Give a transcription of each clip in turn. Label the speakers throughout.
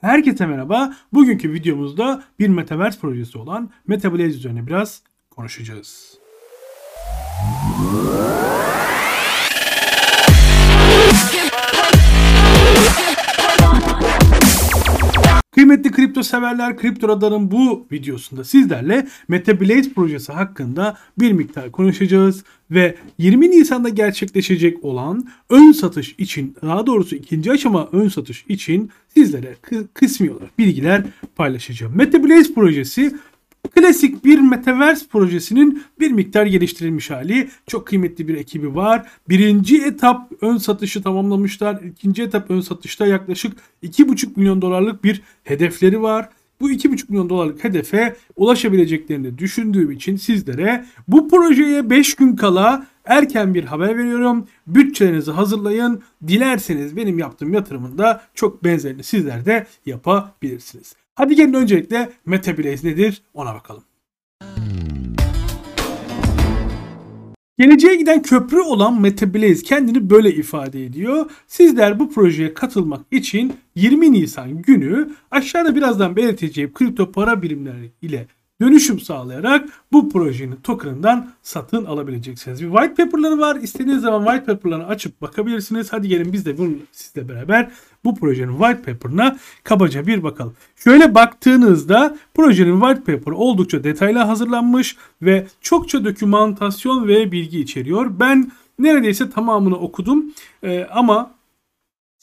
Speaker 1: Herkese merhaba. Bugünkü videomuzda bir Metaverse projesi olan Metablaze üzerine biraz konuşacağız. Kıymetli kripto severler, Kripto Radar'ın bu videosunda sizlerle Metablaze projesi hakkında bir miktar konuşacağız ve 20 Nisan'da gerçekleşecek olan ön satış için, daha doğrusu ikinci aşama ön satış için sizlere kısmi olarak bilgiler paylaşacağım. Metablaze projesi Klasik bir Metaverse projesinin bir miktar geliştirilmiş hali. Çok kıymetli bir ekibi var. Birinci etap ön satışı tamamlamışlar. İkinci etap ön satışta yaklaşık 2,5 milyon dolarlık bir hedefleri var. Bu 2,5 milyon dolarlık hedefe ulaşabileceklerini düşündüğüm için sizlere bu projeye 5 gün kala erken bir haber veriyorum. Bütçelerinizi hazırlayın. Dilerseniz benim yaptığım yatırımın da çok benzerini sizler de yapabilirsiniz. Hadi gelin öncelikle Metablaze nedir ona bakalım. Geleceğe giden köprü olan Metablaze kendini böyle ifade ediyor. Sizler bu projeye katılmak için 20 Nisan günü aşağıda birazdan belirteceğim kripto para birimleri ile dönüşüm sağlayarak bu projenin token'ından satın alabileceksiniz. Bir white paper'ları var. İstediğiniz zaman white paper'larını açıp bakabilirsiniz. Hadi gelin biz de bunu sizle beraber bu projenin white paper'ına kabaca bir bakalım. Şöyle baktığınızda projenin white paper oldukça detaylı hazırlanmış ve çokça dokümantasyon ve bilgi içeriyor. Ben neredeyse tamamını okudum ee, ama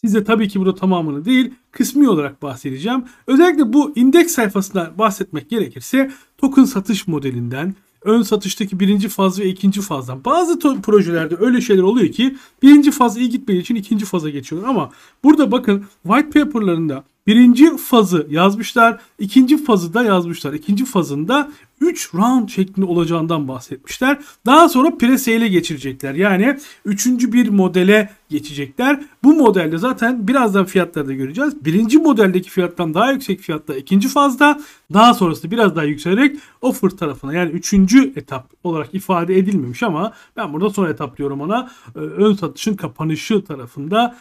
Speaker 1: Size tabii ki burada tamamını değil kısmi olarak bahsedeceğim. Özellikle bu indeks sayfasından bahsetmek gerekirse token satış modelinden, ön satıştaki birinci faz ve ikinci fazdan. Bazı projelerde öyle şeyler oluyor ki birinci faz iyi gitmediği için ikinci faza geçiyorlar. Ama burada bakın white paper'larında birinci fazı yazmışlar, ikinci fazı da yazmışlar. İkinci fazında 3 round şeklinde olacağından bahsetmişler. Daha sonra presale geçirecekler. Yani üçüncü bir modele geçecekler. Bu modelde zaten birazdan fiyatları da göreceğiz. Birinci modeldeki fiyattan daha yüksek fiyatta ikinci fazda daha sonrasında biraz daha yükselerek offer tarafına yani üçüncü etap olarak ifade edilmemiş ama ben burada son etap diyorum ona ee, ön satışın kapanışı tarafında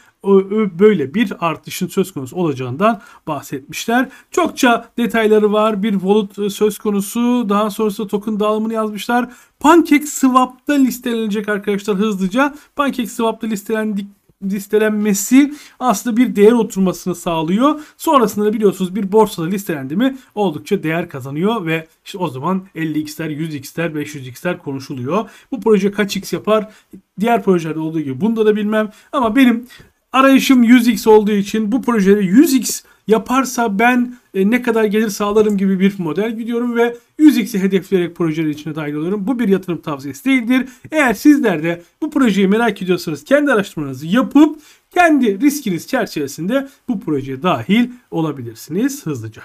Speaker 1: böyle bir artışın söz konusu olacağından bahsetmişler. Çokça detayları var. Bir volut söz konusu. Daha sonrasında token dağılımını yazmışlar. PancakeSwap'ta listelenecek arkadaşlar hızlıca. PancakeSwap'ta listelendik listelenmesi aslında bir değer oturmasını sağlıyor. Sonrasında da biliyorsunuz bir borsada listelendi mi oldukça değer kazanıyor ve işte o zaman 50x'ler, 100x'ler, 500x'ler konuşuluyor. Bu proje kaç x yapar? Diğer projelerde olduğu gibi bunda da bilmem ama benim arayışım 100x olduğu için bu projede 100x yaparsa ben e, ne kadar gelir sağlarım gibi bir model gidiyorum ve 100x'i hedefleyerek projeler içine dahil oluyorum. Bu bir yatırım tavsiyesi değildir. Eğer sizler de bu projeyi merak ediyorsanız kendi araştırmanızı yapıp kendi riskiniz çerçevesinde bu projeye dahil olabilirsiniz hızlıca.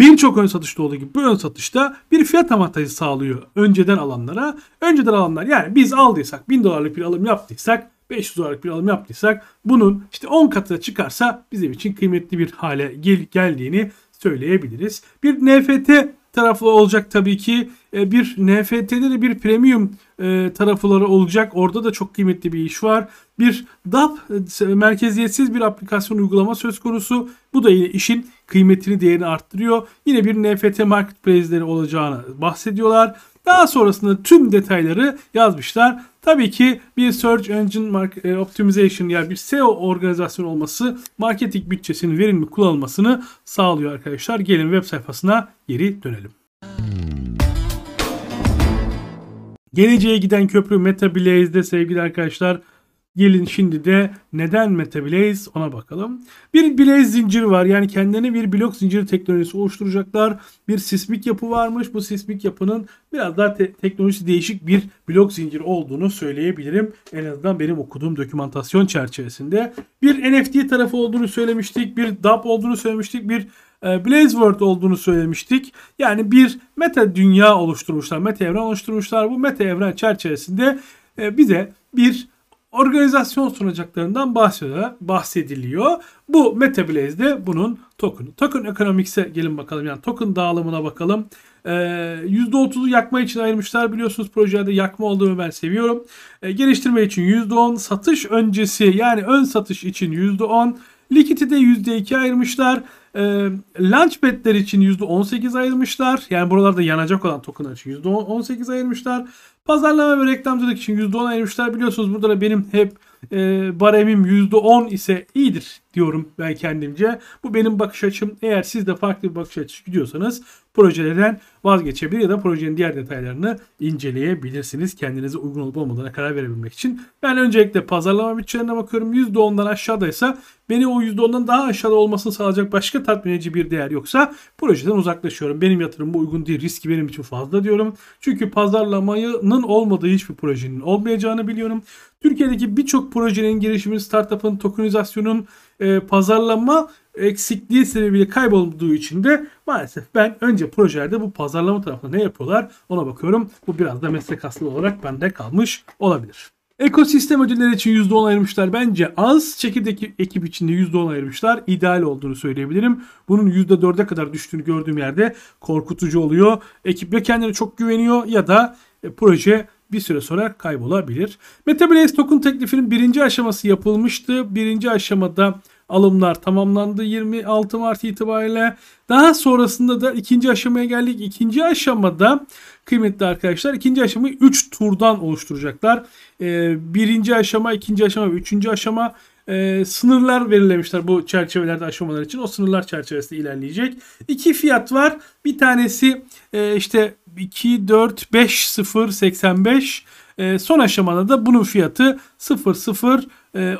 Speaker 1: Birçok ön satışta olduğu gibi bu ön satışta bir fiyat avantajı sağlıyor önceden alanlara. Önceden alanlar yani biz aldıysak 1000 dolarlık bir alım yaptıysak 500 dolarlık bir alım yaptıysak bunun işte 10 katına çıkarsa bizim için kıymetli bir hale gel geldiğini söyleyebiliriz. Bir NFT tarafı olacak tabii ki. E, bir NFT'de de bir premium e, tarafları olacak. Orada da çok kıymetli bir iş var. Bir DAP e, merkeziyetsiz bir aplikasyon uygulama söz konusu. Bu da yine işin kıymetini değerini arttırıyor. Yine bir NFT marketplace'leri olacağını bahsediyorlar. Daha sonrasında tüm detayları yazmışlar. Tabii ki bir Search Engine e, Optimization yani bir SEO organizasyon olması marketing bütçesinin verimli kullanılmasını sağlıyor arkadaşlar. Gelin web sayfasına geri dönelim. Geleceğe giden köprü Metablaze'de sevgili arkadaşlar Gelin şimdi de neden Metablaze ona bakalım. Bir Blaze zinciri var. Yani kendine bir blok zinciri teknolojisi oluşturacaklar. Bir sismik yapı varmış. Bu sismik yapının biraz daha te- teknolojisi değişik bir blok zinciri olduğunu söyleyebilirim. En azından benim okuduğum dokümantasyon çerçevesinde. Bir NFT tarafı olduğunu söylemiştik. Bir DApp olduğunu söylemiştik. Bir e, Blaze World olduğunu söylemiştik. Yani bir meta dünya oluşturmuşlar. Meta evren oluşturmuşlar. Bu meta evren çerçevesinde e, bize bir organizasyon sunacaklarından bahsediliyor. Bu Metablaze'de bunun token. Token Economics'e gelin bakalım. Yani token dağılımına bakalım. Ee, %30'u yakma için ayırmışlar. Biliyorsunuz projede yakma olduğunu ben seviyorum. Ee, geliştirme için %10, satış öncesi yani ön satış için %10, Likiti de %2 ayırmışlar. E, Launchpad'ler için %18 ayırmışlar. Yani buralarda yanacak olan tokenlar için %18 ayırmışlar. Pazarlama ve reklamcılık için %10 ayırmışlar. Biliyorsunuz burada da benim hep e, baremim %10 ise iyidir diyorum ben kendimce. Bu benim bakış açım. Eğer siz de farklı bir bakış açısı gidiyorsanız projelerden vazgeçebilir ya da projenin diğer detaylarını inceleyebilirsiniz. Kendinize uygun olup olmadığına karar verebilmek için. Ben öncelikle pazarlama bütçelerine bakıyorum. %10'dan aşağıdaysa beni o %10'dan daha aşağıda olmasını sağlayacak başka tatmin edici bir değer yoksa projeden uzaklaşıyorum. Benim yatırımım uygun değil. Riski benim için fazla diyorum. Çünkü pazarlamanın olmadığı hiçbir projenin olmayacağını biliyorum. Türkiye'deki birçok projenin girişimi, startup'ın, tokenizasyonun, e, pazarlama eksikliği sebebiyle kaybolduğu için de maalesef ben önce projelerde bu pazarlama tarafında ne yapıyorlar ona bakıyorum. Bu biraz da meslek aslı olarak bende kalmış olabilir. Ekosistem ödülleri için %10 ayırmışlar. Bence az. Çekirdek ekip içinde %10 ayırmışlar. İdeal olduğunu söyleyebilirim. Bunun %4'e kadar düştüğünü gördüğüm yerde korkutucu oluyor. Ekip ya kendine çok güveniyor ya da e, proje bir süre sonra kaybolabilir. Metablaze token teklifinin birinci aşaması yapılmıştı. Birinci aşamada alımlar tamamlandı 26 Mart itibariyle. Daha sonrasında da ikinci aşamaya geldik. İkinci aşamada kıymetli arkadaşlar ikinci aşamayı 3 turdan oluşturacaklar. Ee, birinci aşama, ikinci aşama ve üçüncü aşama e, sınırlar belirlemişler bu çerçevelerde aşamalar için. O sınırlar çerçevesinde ilerleyecek. İki fiyat var. Bir tanesi e, işte 2, 4, 5, 0, 85. E, son aşamada da bunun fiyatı 0, 0,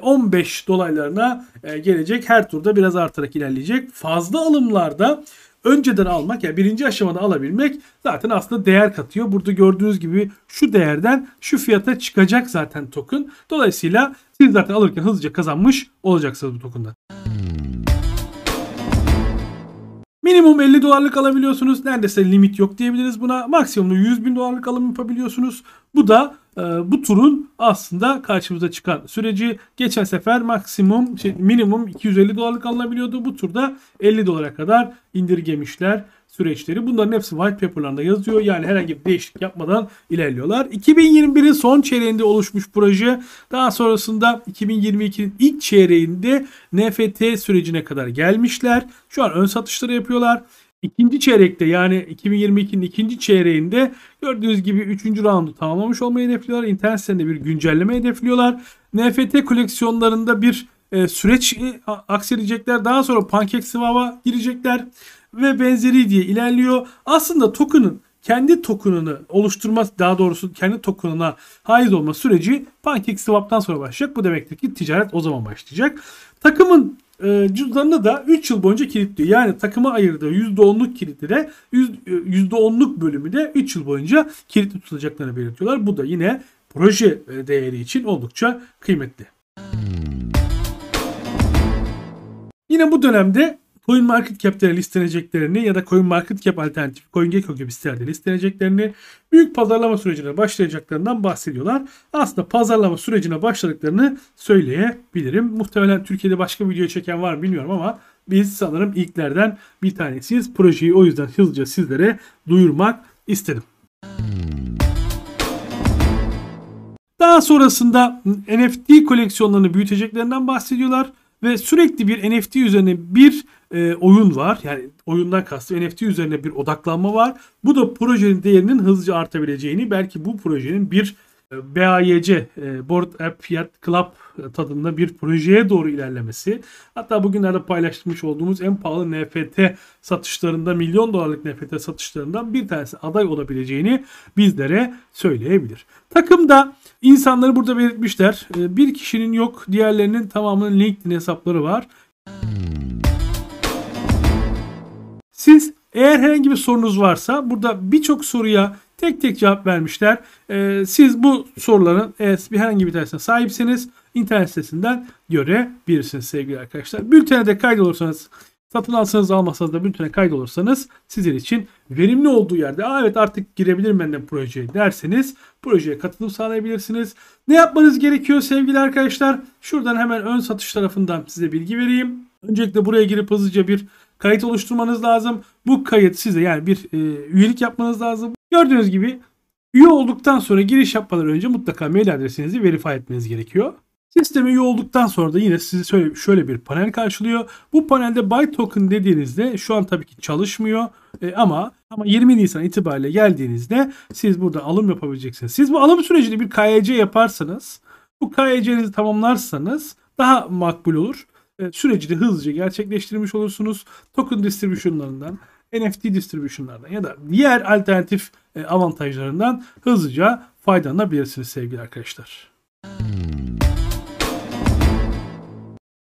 Speaker 1: 15 dolaylarına e, gelecek. Her turda biraz artarak ilerleyecek. Fazla alımlarda önceden almak yani birinci aşamada alabilmek zaten aslında değer katıyor. Burada gördüğünüz gibi şu değerden şu fiyata çıkacak zaten token. Dolayısıyla siz zaten alırken hızlıca kazanmış olacaksınız bu token'dan. Minimum 50 dolarlık alabiliyorsunuz. Neredeyse limit yok diyebiliriz buna. Maksimum 100 bin dolarlık alım yapabiliyorsunuz. Bu da bu turun aslında karşımıza çıkan süreci. Geçen sefer maksimum şey, minimum 250 dolarlık alınabiliyordu. Bu turda 50 dolara kadar indirgemişler süreçleri. Bunların hepsi white paper'larında yazıyor. Yani herhangi bir değişiklik yapmadan ilerliyorlar. 2021'in son çeyreğinde oluşmuş proje. Daha sonrasında 2022'nin ilk çeyreğinde NFT sürecine kadar gelmişler. Şu an ön satışları yapıyorlar. İkinci çeyrekte yani 2022'nin ikinci çeyreğinde gördüğünüz gibi 3. roundu tamamlamış olmayı hedefliyorlar. İnternet sitesinde bir güncelleme hedefliyorlar. NFT koleksiyonlarında bir e, süreç e, aksedecekler. Daha sonra PancakeSwap'a girecekler ve benzeri diye ilerliyor. Aslında token'ın kendi token'ını oluşturması daha doğrusu kendi token'ına haiz olma süreci PancakeSwap'tan sonra başlayacak. Bu demektir ki ticaret o zaman başlayacak. Takımın e, cüzdanını da 3 yıl boyunca kilitliyor. Yani takıma ayırdığı %10'luk kilidi de %10'luk e, bölümü de 3 yıl boyunca kilitli tutulacaklarını belirtiyorlar. Bu da yine proje e, değeri için oldukça kıymetli. Yine bu dönemde Coin Market Cap'te listeleneceklerini ya da Coin Market Cap alternatif CoinGecko gibi sitelerde listeleneceklerini, büyük pazarlama sürecine başlayacaklarından bahsediyorlar. Aslında pazarlama sürecine başladıklarını söyleyebilirim. Muhtemelen Türkiye'de başka video çeken var bilmiyorum ama biz sanırım ilklerden bir tanesiyiz. Projeyi o yüzden hızlıca sizlere duyurmak istedim. Daha sonrasında NFT koleksiyonlarını büyüteceklerinden bahsediyorlar ve sürekli bir NFT üzerine bir e, oyun var. Yani oyundan kastım NFT üzerine bir odaklanma var. Bu da projenin değerinin hızlıca artabileceğini belki bu projenin bir e, BAYC e, Board App Fiat Club tadında bir projeye doğru ilerlemesi. Hatta bugünlerde paylaşmış olduğumuz en pahalı NFT satışlarında milyon dolarlık NFT satışlarından bir tanesi aday olabileceğini bizlere söyleyebilir. Takımda insanları burada belirtmişler. E, bir kişinin yok diğerlerinin tamamının LinkedIn hesapları var. Siz eğer herhangi bir sorunuz varsa burada birçok soruya tek tek cevap vermişler. Ee, siz bu soruların bir herhangi bir tanesine sahipseniz internet sitesinden görebilirsiniz sevgili arkadaşlar. Bültene de kaydolursanız satın alsanız almasanız da bültene kaydolursanız sizin için verimli olduğu yerde Aa, evet artık girebilirim ben de projeye derseniz projeye katılım sağlayabilirsiniz. Ne yapmanız gerekiyor sevgili arkadaşlar? Şuradan hemen ön satış tarafından size bilgi vereyim. Öncelikle buraya girip hızlıca bir kayıt oluşturmanız lazım. Bu kayıt size yani bir e, üyelik yapmanız lazım. Gördüğünüz gibi üye olduktan sonra giriş yapmadan önce mutlaka mail adresinizi verify etmeniz gerekiyor. Sisteme üye olduktan sonra da yine sizi şöyle, şöyle bir panel karşılıyor. Bu panelde buy token dediğinizde şu an tabii ki çalışmıyor E, ama ama 20 Nisan itibariyle geldiğinizde siz burada alım yapabileceksiniz. Siz bu alım sürecini bir KYC yaparsanız bu KYC'nizi tamamlarsanız daha makbul olur. E, süreci de hızlıca gerçekleştirmiş olursunuz. Token distribution'larından, NFT distribution'lardan ya da diğer alternatif e, avantajlarından hızlıca faydalanabilirsiniz sevgili arkadaşlar.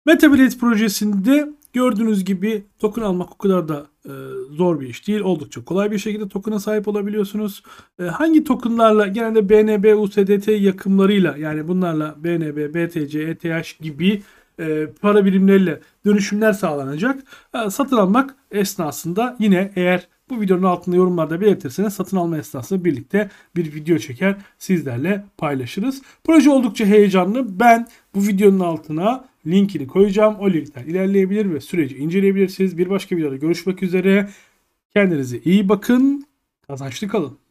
Speaker 1: MetaBlade projesinde gördüğünüz gibi token almak o kadar da e, zor bir iş değil. Oldukça kolay bir şekilde token'a sahip olabiliyorsunuz. Hangi tokenlarla genelde BNB, USDT yakımlarıyla yani bunlarla BNB, BTC, ETH gibi e, para birimleriyle dönüşümler sağlanacak. E, satın almak esnasında yine eğer bu videonun altında yorumlarda belirtirseniz satın alma esnasında birlikte bir video çeker sizlerle paylaşırız. Proje oldukça heyecanlı. Ben bu videonun altına linkini koyacağım. O linkten ilerleyebilir ve süreci inceleyebilirsiniz. Bir başka videoda görüşmek üzere. Kendinize iyi bakın. Kazançlı kalın.